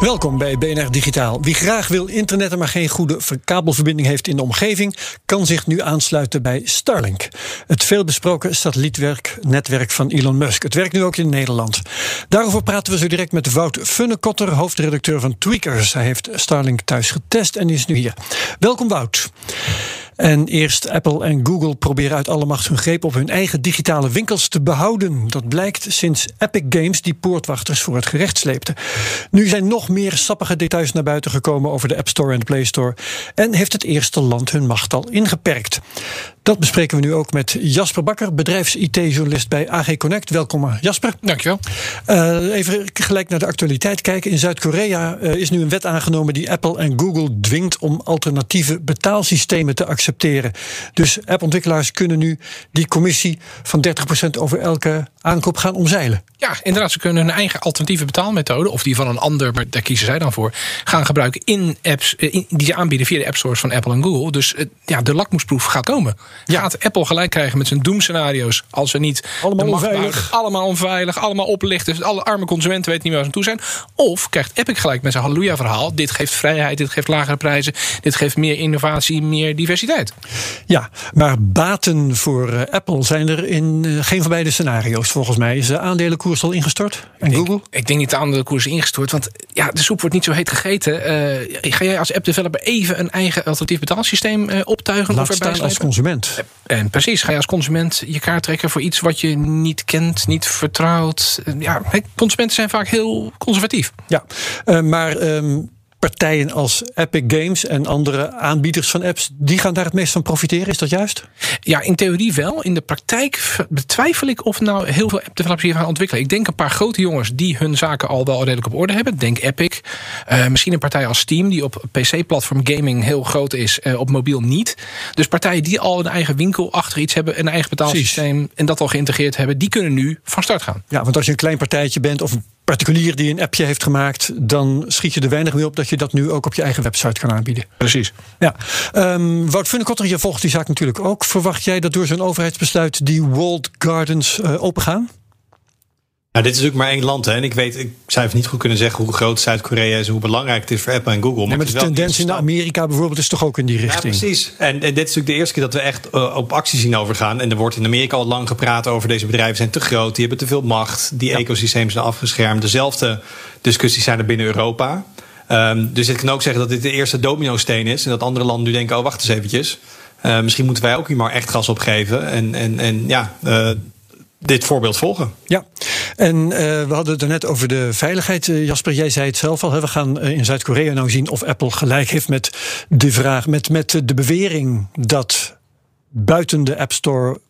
Welkom bij BNR Digitaal. Wie graag wil internetten, maar geen goede kabelverbinding heeft in de omgeving, kan zich nu aansluiten bij Starlink. Het veelbesproken satellietnetwerk van Elon Musk. Het werkt nu ook in Nederland. Daarover praten we zo direct met Wout Funnekotter, hoofdredacteur van Tweakers. Hij heeft Starlink thuis getest en is nu hier. Welkom Wout. En eerst Apple en Google proberen uit alle macht hun greep op hun eigen digitale winkels te behouden. Dat blijkt sinds Epic Games die poortwachters voor het gerecht sleepte. Nu zijn nog meer sappige details naar buiten gekomen over de App Store en de Play Store. En heeft het eerste land hun macht al ingeperkt. Dat bespreken we nu ook met Jasper Bakker, bedrijfs-IT-journalist bij AG Connect. Welkom Jasper. Dankjewel. Uh, even gelijk naar de actualiteit kijken. In Zuid-Korea uh, is nu een wet aangenomen die Apple en Google dwingt om alternatieve betaalsystemen te accepteren. Dus appontwikkelaars kunnen nu die commissie van 30% over elke aankoop gaan omzeilen. Ja, inderdaad. Ze kunnen hun eigen alternatieve betaalmethode, of die van een ander, maar daar kiezen zij dan voor, gaan gebruiken in apps in, die ze aanbieden via de app stores van Apple en Google. Dus uh, ja, de lakmoesproef gaat komen. Ja. Gaat Apple gelijk krijgen met zijn doemscenario's als ze niet allemaal onveilig, allemaal onveilig, allemaal oplichten, dus alle arme consumenten weten niet meer waar ze toe zijn. Of krijgt Epic gelijk met zijn halleluja verhaal. Dit geeft vrijheid, dit geeft lagere prijzen, dit geeft meer innovatie, meer diversiteit. Ja, maar baten voor uh, Apple zijn er in uh, geen van beide scenario's volgens mij. Is de aandelenkoers al ingestort? En ik, Google? Ik denk niet de aandelenkoers ingestort, want ja, de soep wordt niet zo heet gegeten. Uh, ga jij als app-developer even een eigen alternatief betaalsysteem optuigen? Laat of staan als consument. En precies, ga je als consument je kaart trekken voor iets wat je niet kent, niet vertrouwt. Ja, consumenten zijn vaak heel conservatief. Ja, uh, maar um, partijen als Epic Games en andere aanbieders van apps, die gaan daar het meest van profiteren. Is dat juist? Ja, in theorie wel. In de praktijk betwijfel ik of nou heel veel app-developers hier gaan ontwikkelen. Ik denk een paar grote jongens die hun zaken al wel redelijk op orde hebben. Denk Epic. Uh, misschien een partij als Steam, die op PC-platform gaming heel groot is, uh, op mobiel niet. Dus partijen die al een eigen winkel achter iets hebben, een eigen betaalsysteem Precies. en dat al geïntegreerd hebben, die kunnen nu van start gaan. Ja, want als je een klein partijtje bent of een particulier die een appje heeft gemaakt, dan schiet je er weinig mee op dat je dat nu ook op je eigen website kan aanbieden. Precies. Ja. Um, Wout Funnekotter, je volgt die zaak natuurlijk ook. Verwacht jij dat door zo'n overheidsbesluit die walled gardens uh, opengaan? Nou, dit is natuurlijk maar één land. Hè. En ik weet, ik zou even niet goed kunnen zeggen hoe groot Zuid-Korea is en hoe belangrijk het is voor Apple en Google. Maar, nee, maar de tendens in Amerika bijvoorbeeld is toch ook in die richting? Ja, precies. En, en dit is natuurlijk de eerste keer dat we echt uh, op actie zien overgaan. En er wordt in Amerika al lang gepraat over deze bedrijven zijn te groot, die hebben te veel macht, die ja. ecosystemen zijn afgeschermd. Dezelfde discussies zijn er binnen Europa. Um, dus ik kan ook zeggen dat dit de eerste domino-steen is. En dat andere landen nu denken, oh wacht eens eventjes. Uh, misschien moeten wij ook hier maar echt gas op geven. En, en, en ja, uh, dit voorbeeld volgen. Ja, en uh, we hadden het er net over de veiligheid. Uh, Jasper, jij zei het zelf al. Hè? We gaan uh, in Zuid-Korea nou zien of Apple gelijk heeft met de vraag, met, met de bewering dat buiten de App Store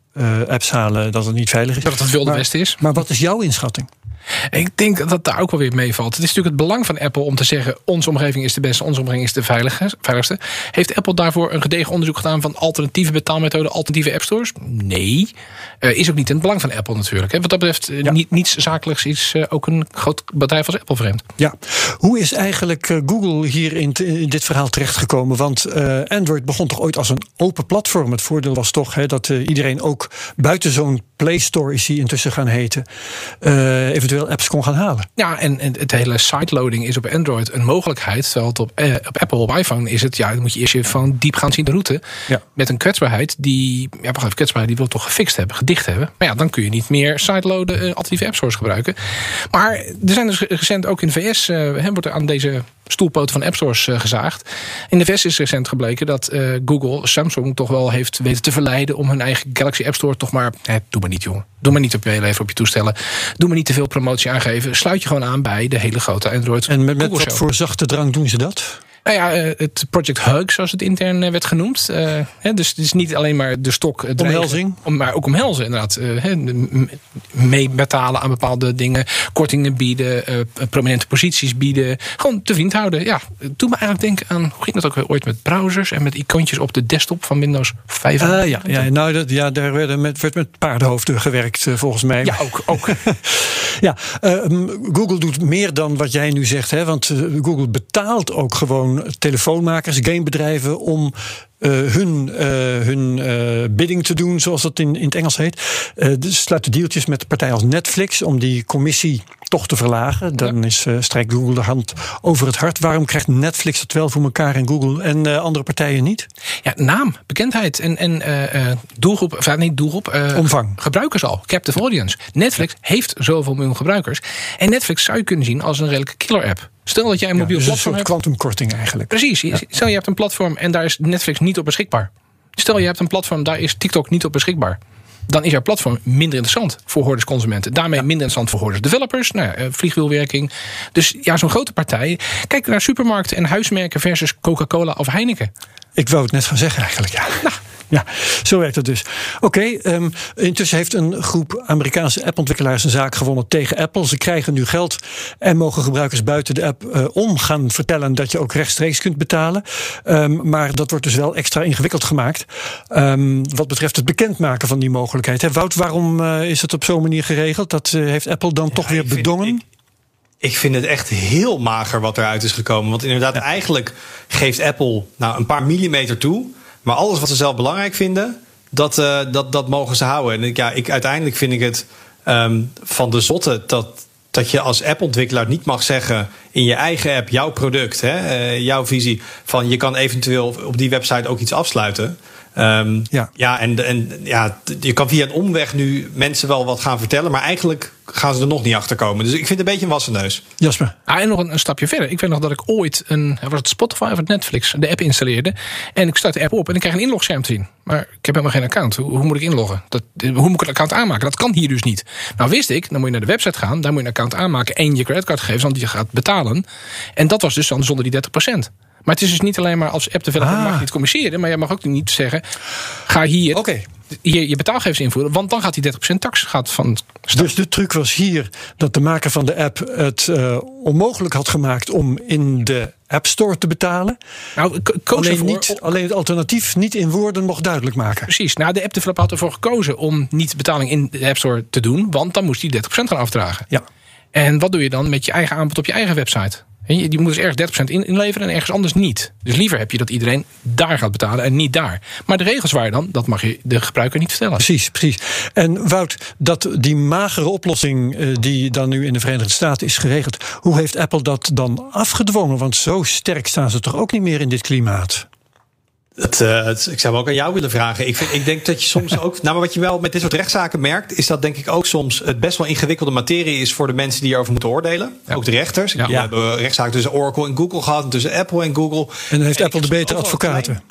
apps halen dat het niet veilig is. Dat het wilde westen is. Maar wat is jouw inschatting? Ik denk dat dat daar ook wel weer meevalt. Het is natuurlijk het belang van Apple om te zeggen: onze omgeving is de beste, onze omgeving is de veiligste. Heeft Apple daarvoor een gedegen onderzoek gedaan van alternatieve betaalmethoden, alternatieve app stores? Nee. Uh, is ook niet in het belang van Apple natuurlijk. Hè. Wat dat betreft, ja. niet, niets zakelijks is uh, ook een groot bedrijf als Apple vreemd. Ja. Hoe is eigenlijk Google hier in, in, dit verhaal terechtgekomen? Want Android begon toch ooit als een open platform. Het voordeel was toch hè, dat iedereen ook buiten zo'n Play Store is die intussen gaan heten. eventueel apps kon gaan halen. Ja, en, en het hele sideloading is op Android een mogelijkheid. Terwijl het op, eh, op Apple, op iPhone is het, ja, dan moet je eerst je van diep gaan zien de route. Ja. Met een kwetsbaarheid die, ja, wacht even, kwetsbaarheid die wil toch gefixt hebben, gedicht hebben. Maar ja, dan kun je niet meer sideloaden, uh, alternatieve app stores gebruiken. Maar er zijn dus recent ook in de VS, uh, wordt er aan deze stoelpoten van app stores gezaagd. In de VS is recent gebleken dat Google Samsung toch wel heeft weten te verleiden om hun eigen Galaxy App Store toch maar. doe maar niet, jongen. Doe maar niet op je leven op je toestellen. Doe maar niet te veel promotie aangeven. Sluit je gewoon aan bij de hele grote Android. En met, met wat voor zachte drang doen ze dat? Nou ja, eh, het Project Hug, zoals het intern eh, werd genoemd. Uh, dus het is niet alleen maar de stok. Omhelzing. maar ook omhelzen, inderdaad. Meebetalen aan bepaalde dingen. Kortingen bieden. prominente posities bieden. Gewoon te vriend houden. Ja, doe me eigenlijk denken aan. Hoe ging dat ook ooit met browsers en met icoontjes op de desktop van Windows 5? Uh, ja, ja, nou, dat, ja, daar werd met, werd met paardenhoofden gewerkt, volgens mij. Ja, ook. ook. ja, Google doet meer dan wat jij nu zegt. Hè, want Google betaalt ook gewoon telefoonmakers, gamebedrijven om uh, hun, uh, hun uh, bidding te doen, zoals dat in, in het Engels heet. dus sluiten deeltjes met partijen als Netflix om die commissie toch te verlagen. Dan is, strijkt Google de hand over het hart. Waarom krijgt Netflix het wel voor elkaar en Google en andere partijen niet? Ja, naam, bekendheid en, en doelgroep, of niet doelgroep. Omvang. Gebruikers al, captive audience. Netflix heeft zoveel miljoen gebruikers. En Netflix zou je kunnen zien als een redelijke killer app. Stel dat jij een mobiel ja, dus platform een soort kwantumkorting eigenlijk. Precies. Stel je hebt een platform en daar is Netflix niet op beschikbaar. Stel je hebt een platform, daar is TikTok niet op beschikbaar. Dan is jouw platform minder interessant voor hoorders consumenten. Daarmee minder interessant voor hoorders developers. Nou ja, eh, vliegwielwerking. Dus ja, zo'n grote partij. Kijk naar supermarkten en huismerken versus Coca-Cola of Heineken. Ik wou het net gaan zeggen eigenlijk, ja. Nou, ja, zo werkt het dus. Oké, ehm, intussen heeft een groep Amerikaanse appontwikkelaars een zaak gewonnen tegen Apple. Ze krijgen nu geld en mogen gebruikers buiten de app uh, om gaan vertellen dat je ook rechtstreeks kunt betalen. Um, maar dat wordt dus wel extra ingewikkeld gemaakt. Um, wat betreft het bekendmaken van die mogelijkheid. Wout, waarom uh, is het op zo'n manier geregeld? Dat uh, heeft Apple dan ja, toch weer bedongen? Ik vind het echt heel mager wat eruit is gekomen. Want inderdaad, ja. eigenlijk geeft Apple nou, een paar millimeter toe. Maar alles wat ze zelf belangrijk vinden, dat, uh, dat, dat mogen ze houden. En ja, ik, uiteindelijk vind ik het um, van de zotte dat, dat je als appontwikkelaar niet mag zeggen in je eigen app, jouw product, hè, uh, jouw visie, van je kan eventueel op die website ook iets afsluiten. Um, ja. ja, en, en ja, je kan via een omweg nu mensen wel wat gaan vertellen, maar eigenlijk gaan ze er nog niet achter komen. Dus ik vind het een beetje een wassen neus. Jasper. Ah, en nog een, een, stapje verder. Ik weet nog dat ik ooit een, was het Spotify of het Netflix, de app installeerde. En ik start de app op en ik krijg een inlogscherm te zien. Maar ik heb helemaal geen account. Hoe, hoe moet ik inloggen? Dat, hoe moet ik een account aanmaken? Dat kan hier dus niet. Nou wist ik, dan moet je naar de website gaan, daar moet je een account aanmaken en je creditcardgegevens, want die gaat betalen. En dat was dus dan zonder die 30%. Maar het is dus niet alleen maar als app developer ah. mag je het communiceren, maar je mag ook niet zeggen: ga hier okay. je, je betaalgevers invoeren, want dan gaat die 30% tax gaat van. Dus de truc was hier dat de maker van de app het uh, onmogelijk had gemaakt om in de App Store te betalen. Nou, alleen, niet, alleen het alternatief niet in woorden mocht duidelijk maken. Precies. Nou, de app developer had ervoor gekozen om niet betaling in de App Store te doen, want dan moest hij 30% gaan afdragen. Ja. En wat doe je dan met je eigen aanbod op je eigen website? Je, die moet dus ergens 30% in, inleveren en ergens anders niet. Dus liever heb je dat iedereen daar gaat betalen en niet daar. Maar de regels waren dan, dat mag je de gebruiker niet vertellen. Precies, precies. En Wout, dat die magere oplossing uh, die dan nu in de Verenigde Staten is geregeld, hoe heeft Apple dat dan afgedwongen? Want zo sterk staan ze toch ook niet meer in dit klimaat? Uh, het, ik zou ook aan jou willen vragen. Ik, vind, ik denk dat je soms ook. Nou, maar wat je wel met dit soort rechtszaken merkt, is dat denk ik ook soms het best wel ingewikkelde materie is voor de mensen die erover moeten oordelen. Ja. Ook de rechters. Ja. We hebben rechtszaken tussen Oracle en Google gehad, tussen Apple en Google. En dan heeft Apple de betere advocaten.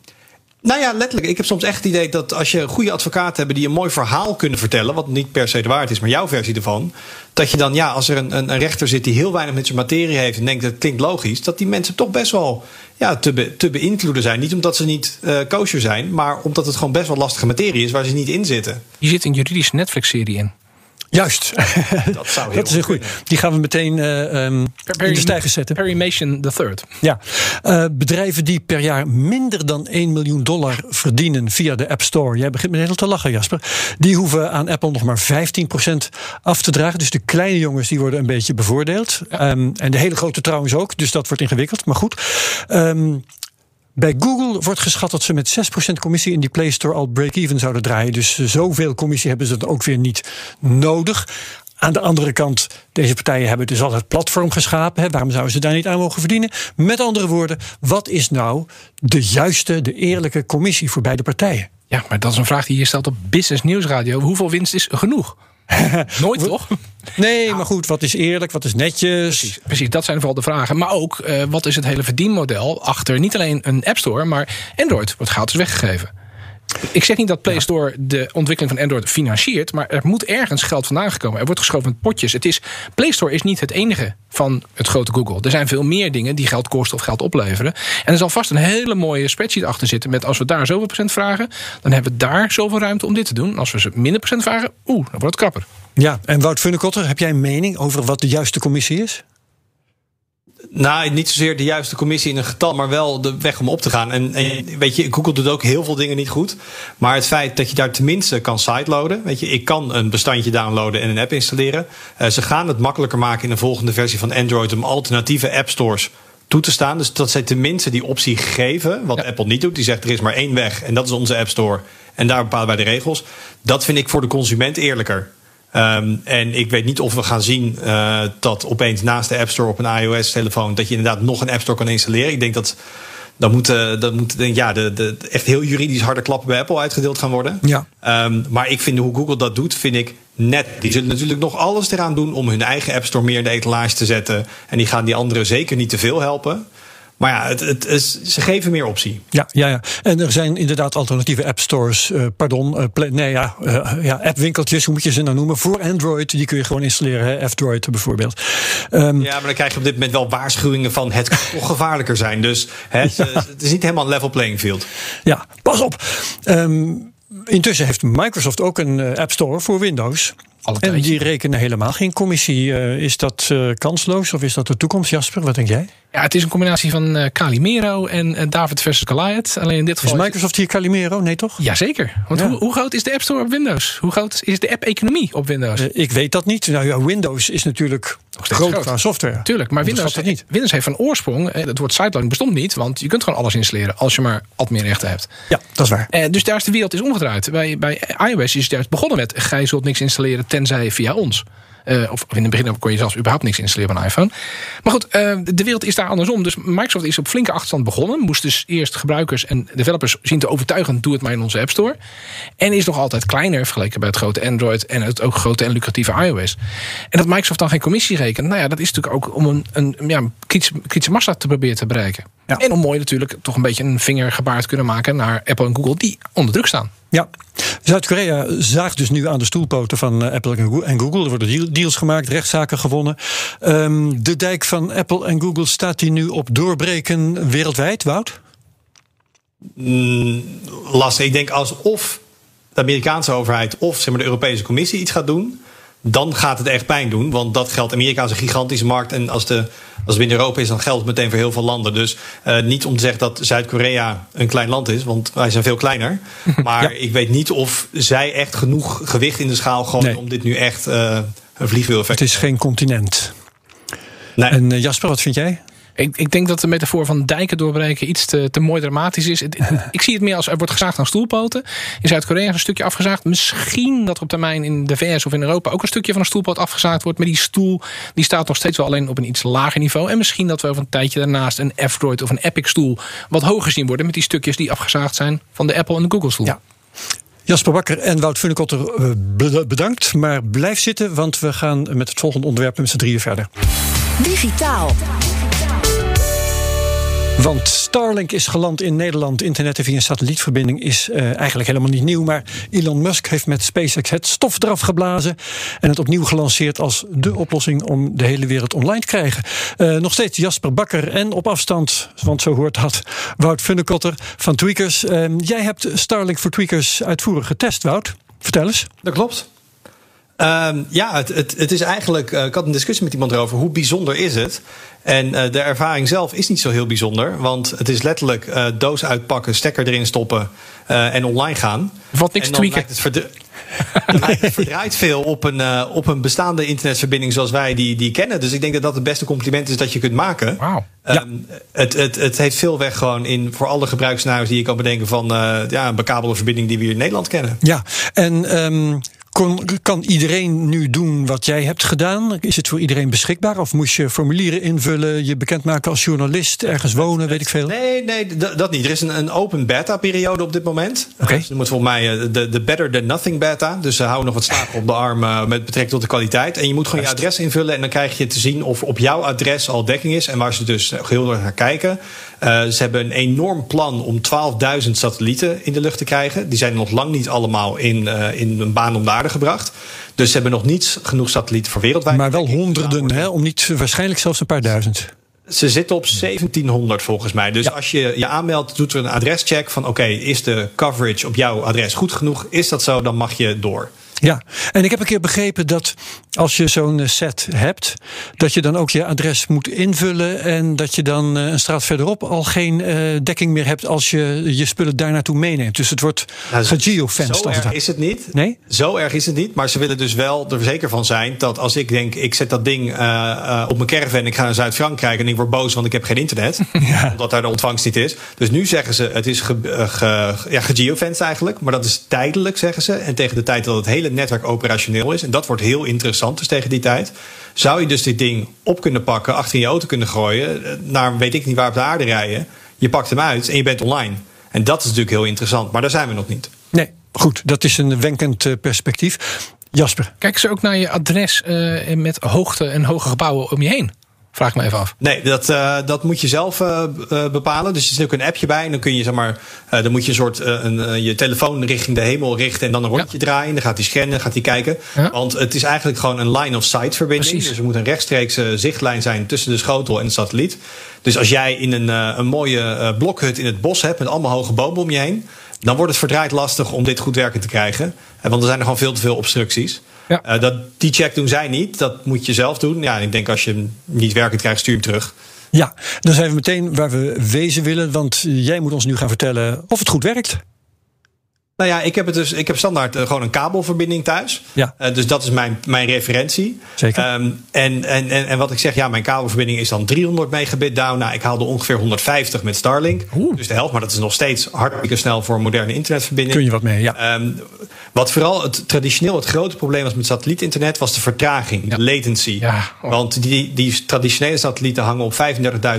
Nou ja, letterlijk. Ik heb soms echt het idee dat als je goede advocaten hebt die een mooi verhaal kunnen vertellen, wat niet per se de waarheid is, maar jouw versie ervan, dat je dan, ja, als er een, een, rechter zit die heel weinig met zijn materie heeft en denkt dat klinkt logisch, dat die mensen toch best wel ja, te, te beïnvloeden zijn. Niet omdat ze niet uh, kosher zijn, maar omdat het gewoon best wel lastige materie is waar ze niet in zitten. Je zit een juridische Netflix-serie in. Juist. Dat, zou heel dat is een goede. Die gaan we meteen uh, um, in de stijger zetten. Perry Mason III. Ja. Uh, bedrijven die per jaar minder dan 1 miljoen dollar verdienen via de App Store. Jij begint meteen al te lachen, Jasper. Die hoeven aan Apple nog maar 15% af te dragen. Dus de kleine jongens die worden een beetje bevoordeeld. Ja. Um, en de hele grote trouwens ook. Dus dat wordt ingewikkeld. Maar goed. Um, bij Google wordt geschat dat ze met 6% commissie in die Play Store al break-even zouden draaien. Dus zoveel commissie hebben ze dan ook weer niet nodig. Aan de andere kant, deze partijen hebben dus al het platform geschapen. Hè. Waarom zouden ze daar niet aan mogen verdienen? Met andere woorden, wat is nou de juiste, de eerlijke commissie voor beide partijen? Ja, maar dat is een vraag die je stelt op Business Nieuwsradio. Hoeveel winst is genoeg? Nooit toch? Nee, maar goed, wat is eerlijk, wat is netjes? Precies, precies dat zijn vooral de vragen. Maar ook, uh, wat is het hele verdienmodel achter niet alleen een App Store, maar Android wordt gratis weggegeven. Ik zeg niet dat Play Store de ontwikkeling van Android financiert, maar er moet ergens geld vandaan gekomen. Er wordt geschoven met potjes. Het is, Play Store is niet het enige van het grote Google. Er zijn veel meer dingen die geld kosten of geld opleveren. En er zal vast een hele mooie spreadsheet achter zitten met als we daar zoveel procent vragen, dan hebben we daar zoveel ruimte om dit te doen. En als we ze minder procent vragen, oeh, dan wordt het krapper. Ja, en Wout Funnekotter, heb jij een mening over wat de juiste commissie is? Nou, niet zozeer de juiste commissie in een getal, maar wel de weg om op te gaan. En, en, weet je, Google doet ook heel veel dingen niet goed. Maar het feit dat je daar tenminste kan sideloaden. Weet je, ik kan een bestandje downloaden en een app installeren. Uh, ze gaan het makkelijker maken in de volgende versie van Android om alternatieve app stores toe te staan. Dus dat zij tenminste die optie geven. Wat Apple niet doet. Die zegt er is maar één weg en dat is onze App Store. En daar bepalen wij de regels. Dat vind ik voor de consument eerlijker. Um, en ik weet niet of we gaan zien uh, dat opeens naast de App Store op een iOS-telefoon... dat je inderdaad nog een App Store kan installeren. Ik denk dat dan moeten, dan moet, ja, de, de, echt heel juridisch harde klappen bij Apple uitgedeeld gaan worden. Ja. Um, maar ik vind hoe Google dat doet, vind ik net. Die zullen natuurlijk nog alles eraan doen om hun eigen App Store meer in de etalage te zetten. En die gaan die anderen zeker niet te veel helpen. Maar ja, het, het is, ze geven meer optie. Ja, ja, ja. En er zijn inderdaad alternatieve app stores. Uh, pardon, uh, play, nee, ja, uh, ja, appwinkeltjes, hoe moet je ze nou noemen? Voor Android, die kun je gewoon installeren. F-Droid bijvoorbeeld. Um, ja, maar dan krijg je op dit moment wel waarschuwingen van het kan toch gevaarlijker zijn. Dus hè, ja. het is niet helemaal een level playing field. Ja, pas op. Um, intussen heeft Microsoft ook een App Store voor Windows. En die rekenen helemaal geen commissie. Uh, is dat uh, kansloos of is dat de toekomst, Jasper? Wat denk jij? Ja, het is een combinatie van uh, Calimero en David versus Goliath. Alleen in dit geval. Is Microsoft hier Calimero? Nee, toch? Jazeker. Want ja. hoe, hoe, groot is de App Store op Windows? Hoe groot is de app-economie op Windows? ik weet dat niet. Nou ja, Windows is natuurlijk groot, groot qua software. Tuurlijk, maar Windows, dat niet. Windows heeft van oorsprong. Het woord sideloading bestond niet, want je kunt gewoon alles installeren als je maar adminrechten hebt. Ja, dat is waar. dus daar is de wereld is omgedraaid. Bij, bij iOS is het juist begonnen met: gij zult niks installeren tenzij via ons. Uh, of in het begin kon je zelfs überhaupt niks installeren van een iPhone. Maar goed, uh, de wereld is daar andersom. Dus Microsoft is op flinke achterstand begonnen. Moest dus eerst gebruikers en developers zien te overtuigen... doe het maar in onze App Store. En is nog altijd kleiner vergeleken bij het grote Android... en het ook grote en lucratieve iOS. En dat Microsoft dan geen commissie rekent... nou ja, dat is natuurlijk ook om een, een ja, kritische massa te proberen te bereiken. Ja. En om mooi natuurlijk toch een beetje een vingergebaar te kunnen maken... naar Apple en Google die onder druk staan. Ja, Zuid-Korea zaagt dus nu aan de stoelpoten van Apple en Google. Er worden deals gemaakt, rechtszaken gewonnen. Um, de dijk van Apple en Google staat die nu op doorbreken wereldwijd, Wout? Mm, lastig. Ik denk alsof de Amerikaanse overheid of zeg maar, de Europese Commissie iets gaat doen dan gaat het echt pijn doen. Want dat geldt. Amerika is een gigantische markt. En als, de, als het binnen Europa is, dan geldt het meteen voor heel veel landen. Dus uh, niet om te zeggen dat Zuid-Korea een klein land is. Want wij zijn veel kleiner. Maar ja. ik weet niet of zij echt genoeg gewicht in de schaal gooien nee. om dit nu echt uh, een vliegwiel-effect Het is geen continent. Nee. En uh, Jasper, wat vind jij? Ik, ik, denk dat de metafoor van dijken doorbreken iets te, te mooi dramatisch is. Ik zie het meer als er wordt gezaagd aan stoelpoten. In Zuid-Korea is een stukje afgezaagd. Misschien dat er op termijn in de VS of in Europa ook een stukje van een stoelpoot afgezaagd wordt. Maar die stoel die staat nog steeds wel alleen op een iets lager niveau. En misschien dat we over een tijdje daarnaast een F-Droid of een Epic stoel wat hoger zien worden. Met die stukjes die afgezaagd zijn van de Apple en de Google stoel. Ja. Jasper Bakker en Wout Funnekotter bedankt. Maar blijf zitten, want we gaan met het volgende onderwerp met z'n drieën verder. Digitaal. Want Starlink is geland in Nederland. Internetten via een satellietverbinding is uh, eigenlijk helemaal niet nieuw. Maar Elon Musk heeft met SpaceX het stof eraf geblazen. En het opnieuw gelanceerd als de oplossing om de hele wereld online te krijgen. Uh, nog steeds Jasper Bakker en op afstand, want zo hoort dat, Wout Funnekotter van Tweakers. Uh, jij hebt Starlink voor Tweakers uitvoerig getest, Wout. Vertel eens. Dat klopt. Um, ja, het, het, het, is eigenlijk. Uh, ik had een discussie met iemand erover. Hoe bijzonder is het? En uh, de ervaring zelf is niet zo heel bijzonder. Want het is letterlijk uh, doos uitpakken, stekker erin stoppen en online gaan. Wat niks tweaken. Het, verd het verdraait veel op een, op een bestaande internetverbinding zoals wij die, die kennen. Dus ik denk dat dat het beste compliment is dat je kunt maken. Wow. Ja. Um, het, het, het heeft veel weg gewoon in voor alle gebruiksscenario's die je kan bedenken van ja, een bekabelde verbinding die we hier in Nederland kennen. Ja, en um, kon, kan iedereen nu doen wat jij hebt gedaan? Is het voor iedereen beschikbaar? Of moest je formulieren invullen, je bekendmaken als journalist, ergens wonen, weet ik veel? Nee, nee dat niet. Er is een, een open beta-periode op dit moment. Oké. Okay. Dus volgens mij eh, de, de Better Than Nothing beta. Dus ze houden nog wat slapen op de arm uh, met betrekking tot de kwaliteit. En je moet gewoon je adres invullen en dan krijg je te zien of op jouw adres al dekking is. En waar ze dus heel erg naar kijken. Uh, ze hebben een enorm plan om 12.000 satellieten in de lucht te krijgen. Die zijn nog lang niet allemaal in, uh, in een baan om de aarde gebracht. Dus ze hebben nog niet genoeg satellieten voor wereldwijd. Maar wel honderden, hè? om niet waarschijnlijk zelfs een paar duizend. Ze zitten op 1700 volgens mij. Dus ja. als je je aanmeldt, doet er een adrescheck van: oké, okay, is de coverage op jouw adres goed genoeg? Is dat zo, dan mag je door. Ja, en ik heb een keer begrepen dat als je zo'n set hebt, dat je dan ook je adres moet invullen en dat je dan een straat verderop al geen uh, dekking meer hebt als je je spullen daar naartoe meeneemt. Dus het wordt nou, gegeofenced. Zo erg is het niet. Nee? Zo erg is het niet, maar ze willen dus wel er zeker van zijn dat als ik denk, ik zet dat ding uh, uh, op mijn caravan, ik ga naar Zuid-Frankrijk en ik word boos want ik heb geen internet, ja. omdat daar de ontvangst niet is. Dus nu zeggen ze, het is ge, ge, ja, eigenlijk, maar dat is tijdelijk, zeggen ze. En tegen de tijd dat het hele netwerk operationeel is. En dat wordt heel interessant dus tegen die tijd. Zou je dus dit ding op kunnen pakken, achter in je auto kunnen gooien, naar weet ik niet waar op de aarde rijden. Je pakt hem uit en je bent online. En dat is natuurlijk heel interessant, maar daar zijn we nog niet. Nee, goed, dat is een wenkend perspectief. Jasper. Kijken ze ook naar je adres uh, met hoogte en hoge gebouwen om je heen? Vraag ik me even af. Nee, dat, uh, dat moet je zelf uh, bepalen. Dus er zit ook een appje bij. En dan kun je zeg maar. Uh, dan moet je een soort. een, je telefoon richting de hemel richten. En dan een rondje ja. draaien. Dan gaat hij scannen, gaat hij kijken. Ja. Want het is eigenlijk gewoon een line of sight verbinding. Precies. Dus er moet een rechtstreekse zichtlijn zijn tussen de schotel en de satelliet. Dus als jij in een, een mooie blokhut in het bos hebt. met allemaal hoge bomen om je heen. dan wordt het verdraaid lastig om dit goed werken te krijgen. Want er zijn er gewoon veel te veel obstructies. Ja. Uh, dat, die check doen zij niet. Dat moet je zelf doen. Ja, ik denk als je hem niet werkend krijgt, stuur hem terug. Ja, dan zijn we meteen waar we wezen willen. Want jij moet ons nu gaan vertellen of het goed werkt. Nou ja, ik heb, het dus, ik heb standaard uh, gewoon een kabelverbinding thuis. Ja. Uh, dus dat is mijn, mijn referentie. Zeker. Um, en, en, en, en wat ik zeg, ja, mijn kabelverbinding is dan 300 megabit down. Nou, ik haalde ongeveer 150 met Starlink. Oeh. Dus de helft, maar dat is nog steeds hartstikke snel voor een moderne internetverbinding. Kun je wat mee, ja. Um, wat vooral het traditioneel het grote probleem was met satellietinternet, was de vertraging, ja. de latency. Ja. Oh. Want die, die traditionele satellieten hangen op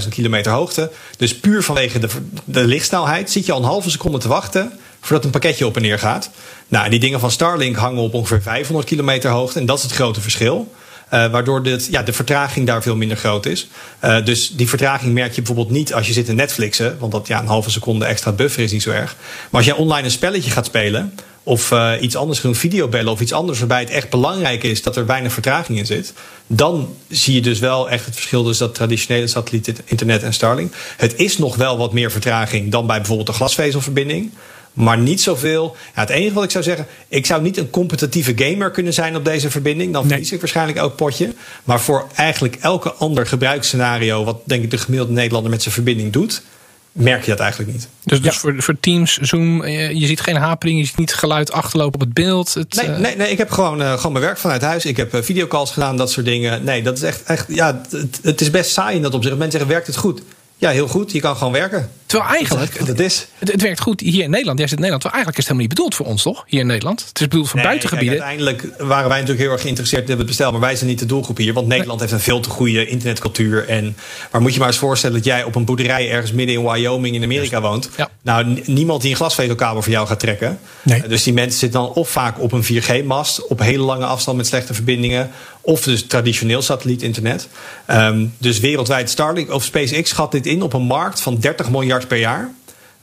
35.000 kilometer hoogte. Dus puur vanwege de, de lichtsnelheid zit je al een halve seconde te wachten voordat een pakketje op en neer gaat. Nou, die dingen van Starlink hangen op ongeveer 500 kilometer hoogte. En dat is het grote verschil. Uh, waardoor dit, ja, de vertraging daar veel minder groot is. Uh, dus die vertraging merk je bijvoorbeeld niet als je zit te Netflixen. Want dat ja, een halve seconde extra buffer is niet zo erg. Maar als jij online een spelletje gaat spelen. Of uh, iets anders doen, videobellen of iets anders waarbij het echt belangrijk is dat er weinig vertraging in zit. Dan zie je dus wel echt het verschil tussen dat traditionele satelliet internet en Starlink. Het is nog wel wat meer vertraging dan bij bijvoorbeeld een glasvezelverbinding. Maar niet zoveel. Ja, het enige wat ik zou zeggen. Ik zou niet een competitieve gamer kunnen zijn op deze verbinding. Dan verlies nee. ik waarschijnlijk elk potje. Maar voor eigenlijk elke ander gebruiksscenario. wat denk ik de gemiddelde Nederlander met zijn verbinding doet. merk je dat eigenlijk niet. Dus, dus ja. voor, voor Teams, Zoom. je ziet geen hapering. Je ziet niet geluid achterlopen op het beeld. Het, nee, nee, nee, ik heb gewoon, uh, gewoon mijn werk vanuit huis. Ik heb uh, videocalls gedaan, dat soort dingen. Nee, dat is echt. echt ja, het, het is best saai in dat opzicht. Mensen zeggen: werkt het goed? Ja, heel goed. Je kan gewoon werken. Terwijl eigenlijk, dat is. Het, het, werkt goed hier in Nederland. Jij zit in Nederland. Terwijl eigenlijk is het helemaal niet bedoeld voor ons, toch? Hier in Nederland. Het is bedoeld voor nee, buitengebieden. Kijk, uiteindelijk waren wij natuurlijk heel erg geïnteresseerd in het bestel. Maar wij zijn niet de doelgroep hier. Want Nederland nee. heeft een veel te goede internetcultuur. En, maar moet je maar eens voorstellen dat jij op een boerderij ergens midden in Wyoming in Amerika woont. Ja. Nou, niemand die een glasvezelkabel voor jou gaat trekken. Nee. Dus die mensen zitten dan of vaak op een 4G-mast. Op hele lange afstand met slechte verbindingen. Of dus traditioneel satellietinternet. Um, dus wereldwijd Starlink of SpaceX schat dit in op een markt van 30 miljard per jaar.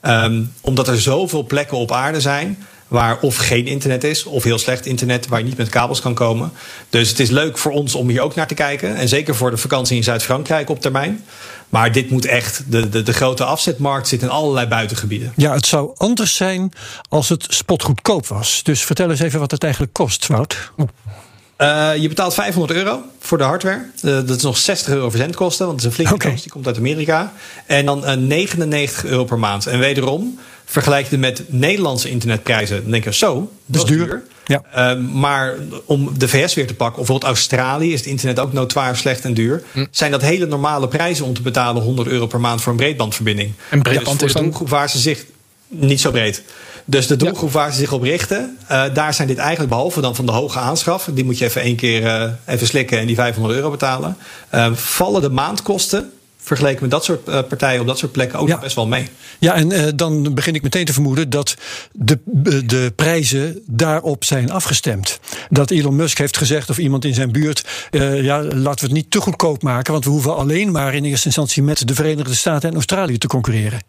Um, omdat er zoveel plekken op aarde zijn waar of geen internet is, of heel slecht internet, waar je niet met kabels kan komen. Dus het is leuk voor ons om hier ook naar te kijken. En zeker voor de vakantie in Zuid-Frankrijk op termijn. Maar dit moet echt, de, de, de grote afzetmarkt zit in allerlei buitengebieden. Ja, het zou anders zijn als het spotgoedkoop was. Dus vertel eens even wat het eigenlijk kost, Wout. Uh, je betaalt 500 euro voor de hardware. Uh, dat is nog 60 euro verzendkosten, want het is een flinke okay. kost. Die komt uit Amerika. En dan uh, 99 euro per maand. En wederom, vergelijk je het met Nederlandse internetprijzen. Dan denk je, zo, dat is duur. duur. Ja. Uh, maar om de VS weer te pakken, of bijvoorbeeld Australië, is het internet ook notoir slecht en duur. Hm. Zijn dat hele normale prijzen om te betalen 100 euro per maand voor een breedbandverbinding? En breedband dus voor is de dan... doelgroep waar ze zich niet zo breed. Dus de doelgroep waar ze zich op richten, uh, daar zijn dit eigenlijk behalve dan van de hoge aanschaf, die moet je even één keer uh, even slikken en die 500 euro betalen, uh, vallen de maandkosten vergeleken met dat soort uh, partijen op dat soort plekken ook ja. best wel mee. Ja, en uh, dan begin ik meteen te vermoeden dat de, de prijzen daarop zijn afgestemd. Dat Elon Musk heeft gezegd, of iemand in zijn buurt, uh, ja, laten we het niet te goedkoop maken, want we hoeven alleen maar in eerste instantie met de Verenigde Staten en Australië te concurreren.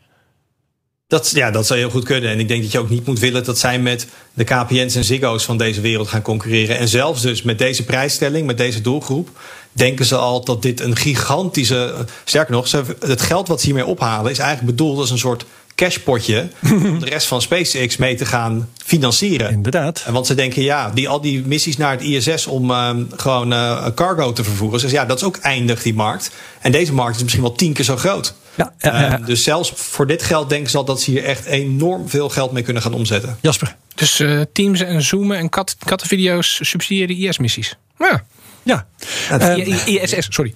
Dat, ja, dat zou heel goed kunnen. En ik denk dat je ook niet moet willen dat zij met de KPN's en Ziggo's van deze wereld gaan concurreren. En zelfs dus met deze prijsstelling, met deze doelgroep, denken ze al dat dit een gigantische. Sterker nog, het geld wat ze hiermee ophalen is eigenlijk bedoeld als een soort cashpotje om de rest van SpaceX mee te gaan financieren. Inderdaad. En want ze denken, ja, die, al die missies naar het ISS om uh, gewoon uh, cargo te vervoeren. Dus ja, dat is ook eindig, die markt. En deze markt is misschien wel tien keer zo groot. Ja, ja. Uh, dus zelfs voor dit geld denken ze al dat ze hier echt enorm veel geld mee kunnen gaan omzetten. Jasper. Dus Teams en Zoomen en kat, kattenvideo's subsidiëren IS-missies. Ja. Ja. ISS, sorry.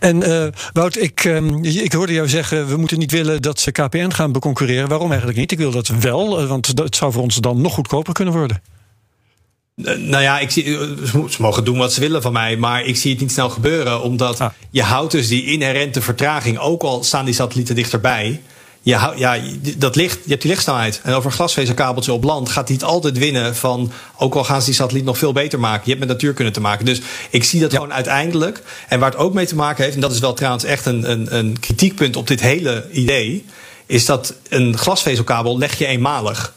En uh, Wout, ik, um, ik hoorde jou zeggen, we moeten niet willen dat ze KPN gaan beconcurreren. Waarom eigenlijk niet? Ik wil dat wel, want het zou voor ons dan nog goedkoper kunnen worden. Nou ja, ik zie, ze mogen doen wat ze willen van mij, maar ik zie het niet snel gebeuren. Omdat ah. je houdt dus die inherente vertraging, ook al staan die satellieten dichterbij ja, ja, dat licht, je hebt die lichtsnelheid. En over een glasvezelkabeltje op land gaat hij het altijd winnen van... ook al gaan ze die satelliet nog veel beter maken. Je hebt met natuurkunde te maken. Dus ik zie dat gewoon uiteindelijk. En waar het ook mee te maken heeft... en dat is wel trouwens echt een, een, een kritiekpunt op dit hele idee... is dat een glasvezelkabel leg je eenmalig.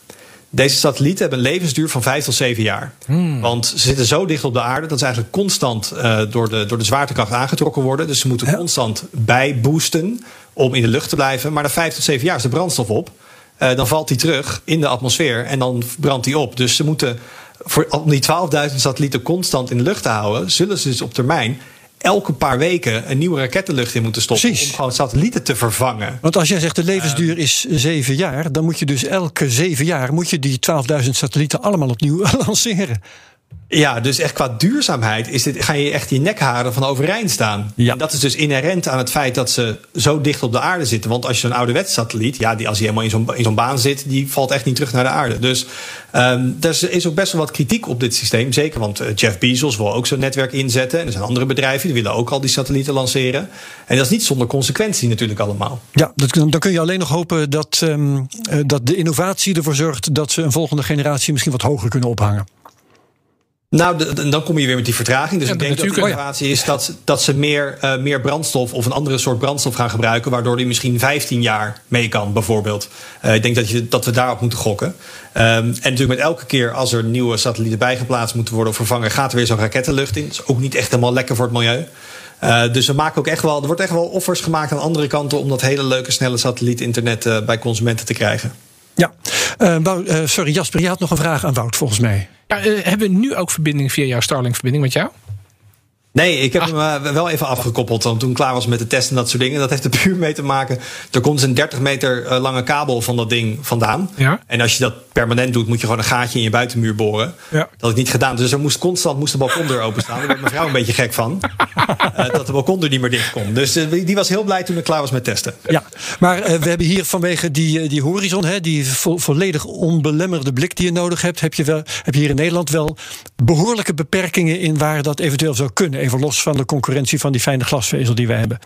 Deze satellieten hebben een levensduur van vijf tot zeven jaar. Hmm. Want ze zitten zo dicht op de aarde dat ze eigenlijk constant uh, door, de, door de zwaartekracht aangetrokken worden. Dus ze moeten constant bijboosten om in de lucht te blijven. Maar na vijf tot zeven jaar is de brandstof op. Uh, dan valt die terug in de atmosfeer en dan brandt die op. Dus ze moeten voor, om die 12.000 satellieten constant in de lucht te houden, zullen ze dus op termijn elke paar weken een nieuwe raket de lucht in moeten stoppen. Precies. Om gewoon satellieten te vervangen. Want als jij zegt de levensduur is zeven jaar, dan moet je dus elke zeven jaar moet je die 12.000 satellieten allemaal opnieuw lanceren. Ja, dus echt qua duurzaamheid is dit, ga je echt je nekharen van overeind staan. Ja. En dat is dus inherent aan het feit dat ze zo dicht op de aarde zitten. Want als je een ouderwets satelliet, ja, die, als hij helemaal in zo'n, in zo'n baan zit, die valt echt niet terug naar de aarde. Dus um, er is ook best wel wat kritiek op dit systeem. Zeker, want uh, Jeff Bezos wil ook zo'n netwerk inzetten. En er zijn andere bedrijven die willen ook al die satellieten lanceren. En dat is niet zonder consequentie natuurlijk allemaal. Ja, dat, dan kun je alleen nog hopen dat, um, dat de innovatie ervoor zorgt dat ze een volgende generatie misschien wat hoger kunnen ophangen. Nou, dan kom je weer met die vertraging. Dus ja, ik denk dat de innovatie is dat, dat ze meer, uh, meer brandstof of een andere soort brandstof gaan gebruiken, waardoor die misschien 15 jaar mee kan, bijvoorbeeld. Uh, ik denk dat, je, dat we daarop moeten gokken. Um, en natuurlijk met elke keer als er nieuwe satellieten bijgeplaatst moeten worden of vervangen, gaat er weer zo'n raket de lucht in. Dat is ook niet echt helemaal lekker voor het milieu. Uh, dus we maken ook echt wel, er wordt echt wel offers gemaakt aan andere kanten om dat hele leuke, snelle satelliet-internet bij consumenten te krijgen. Ja, uh, sorry Jasper, je had nog een vraag aan Wout volgens mij. Ja, uh, hebben we nu ook verbinding via jouw Starlink-verbinding met jou? Nee, ik heb hem uh, wel even afgekoppeld toen ik klaar was met de test en dat soort dingen. Dat heeft er puur mee te maken. Er komt een 30 meter uh, lange kabel van dat ding vandaan. Ja. En als je dat permanent doet, moet je gewoon een gaatje in je buitenmuur boren. Ja. Dat had ik niet gedaan. Dus er moest constant moest de balkondeur openstaan. Daar werd mijn vrouw een beetje gek van. uh, dat de balkondeur niet meer dicht kon. Dus die was heel blij toen ik klaar was met testen. Ja, maar we hebben hier vanwege die, die horizon, hè, die vo volledig onbelemmerde blik die je nodig hebt, heb je, wel, heb je hier in Nederland wel behoorlijke beperkingen in waar dat eventueel zou kunnen. Even los van de concurrentie van die fijne glasvezel die we hebben.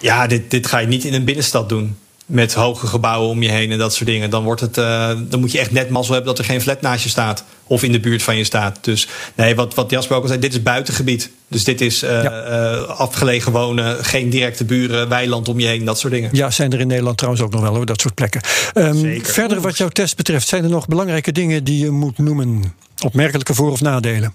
Ja, dit, dit ga je niet in een binnenstad doen. Met hoge gebouwen om je heen en dat soort dingen. Dan, wordt het, uh, dan moet je echt net mazzel hebben dat er geen flat naast je staat. Of in de buurt van je staat. Dus nee, wat, wat Jasper ook al zei, dit is buitengebied. Dus dit is uh, ja. uh, afgelegen wonen, geen directe buren, weiland om je heen, dat soort dingen. Ja, zijn er in Nederland trouwens ook nog wel hoor, dat soort plekken. Um, verder wat jouw test betreft, zijn er nog belangrijke dingen die je moet noemen? Opmerkelijke voor- of nadelen?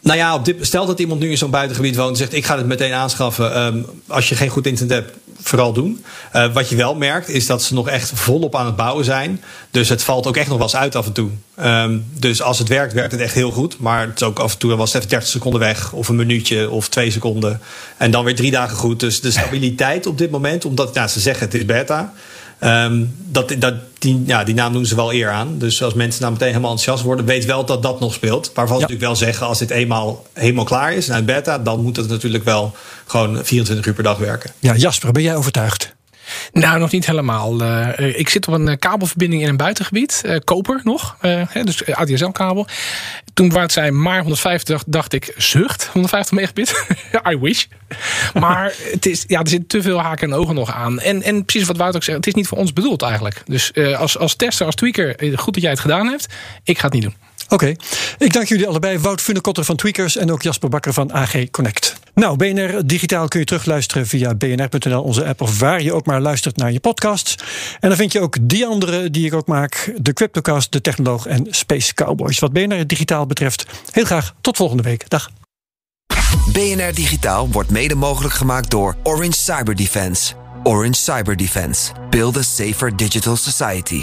Nou ja, dit, stel dat iemand nu in zo'n buitengebied woont en zegt: Ik ga het meteen aanschaffen. Um, als je geen goed internet hebt, vooral doen. Uh, wat je wel merkt, is dat ze nog echt volop aan het bouwen zijn. Dus het valt ook echt nog wel eens uit af en toe. Um, dus als het werkt, werkt het echt heel goed. Maar het is ook af en toe was het even 30 seconden weg, of een minuutje, of twee seconden. En dan weer drie dagen goed. Dus de stabiliteit op dit moment, omdat nou, ze zeggen het is beta. Um, dat, dat, die, ja, die naam doen ze wel eer aan. Dus als mensen nou meteen helemaal enthousiast worden, weet wel dat dat nog speelt. Waarvan ze natuurlijk wel zeggen, als dit eenmaal helemaal klaar is en uit beta, dan moet het natuurlijk wel gewoon 24 uur per dag werken. Ja, Jasper, ben jij overtuigd? Nou, nog niet helemaal. Uh, ik zit op een kabelverbinding in een buitengebied. Uh, koper nog. Uh, dus ADSL-kabel. Toen waar het zei maar 150, dacht ik zucht. 150 megabit. I wish. Maar het is, ja, er zit te veel haken en ogen nog aan. En, en precies wat Wout ook zegt, het is niet voor ons bedoeld eigenlijk. Dus als, als tester, als tweaker, goed dat jij het gedaan hebt. Ik ga het niet doen. Oké, ik dank jullie allebei. Wout Funnekotter van Tweakers en ook Jasper Bakker van AG Connect. Nou, BNR Digitaal kun je terugluisteren via bnr.nl, onze app, of waar je ook maar luistert naar je podcasts. En dan vind je ook die andere die ik ook maak: de Cryptocast, de Technoloog en Space Cowboys. Wat BNR Digitaal betreft, heel graag tot volgende week. Dag. BNR Digitaal wordt mede mogelijk gemaakt door Orange Cyber Defense. Orange Cyber Defense. Build a safer digital society.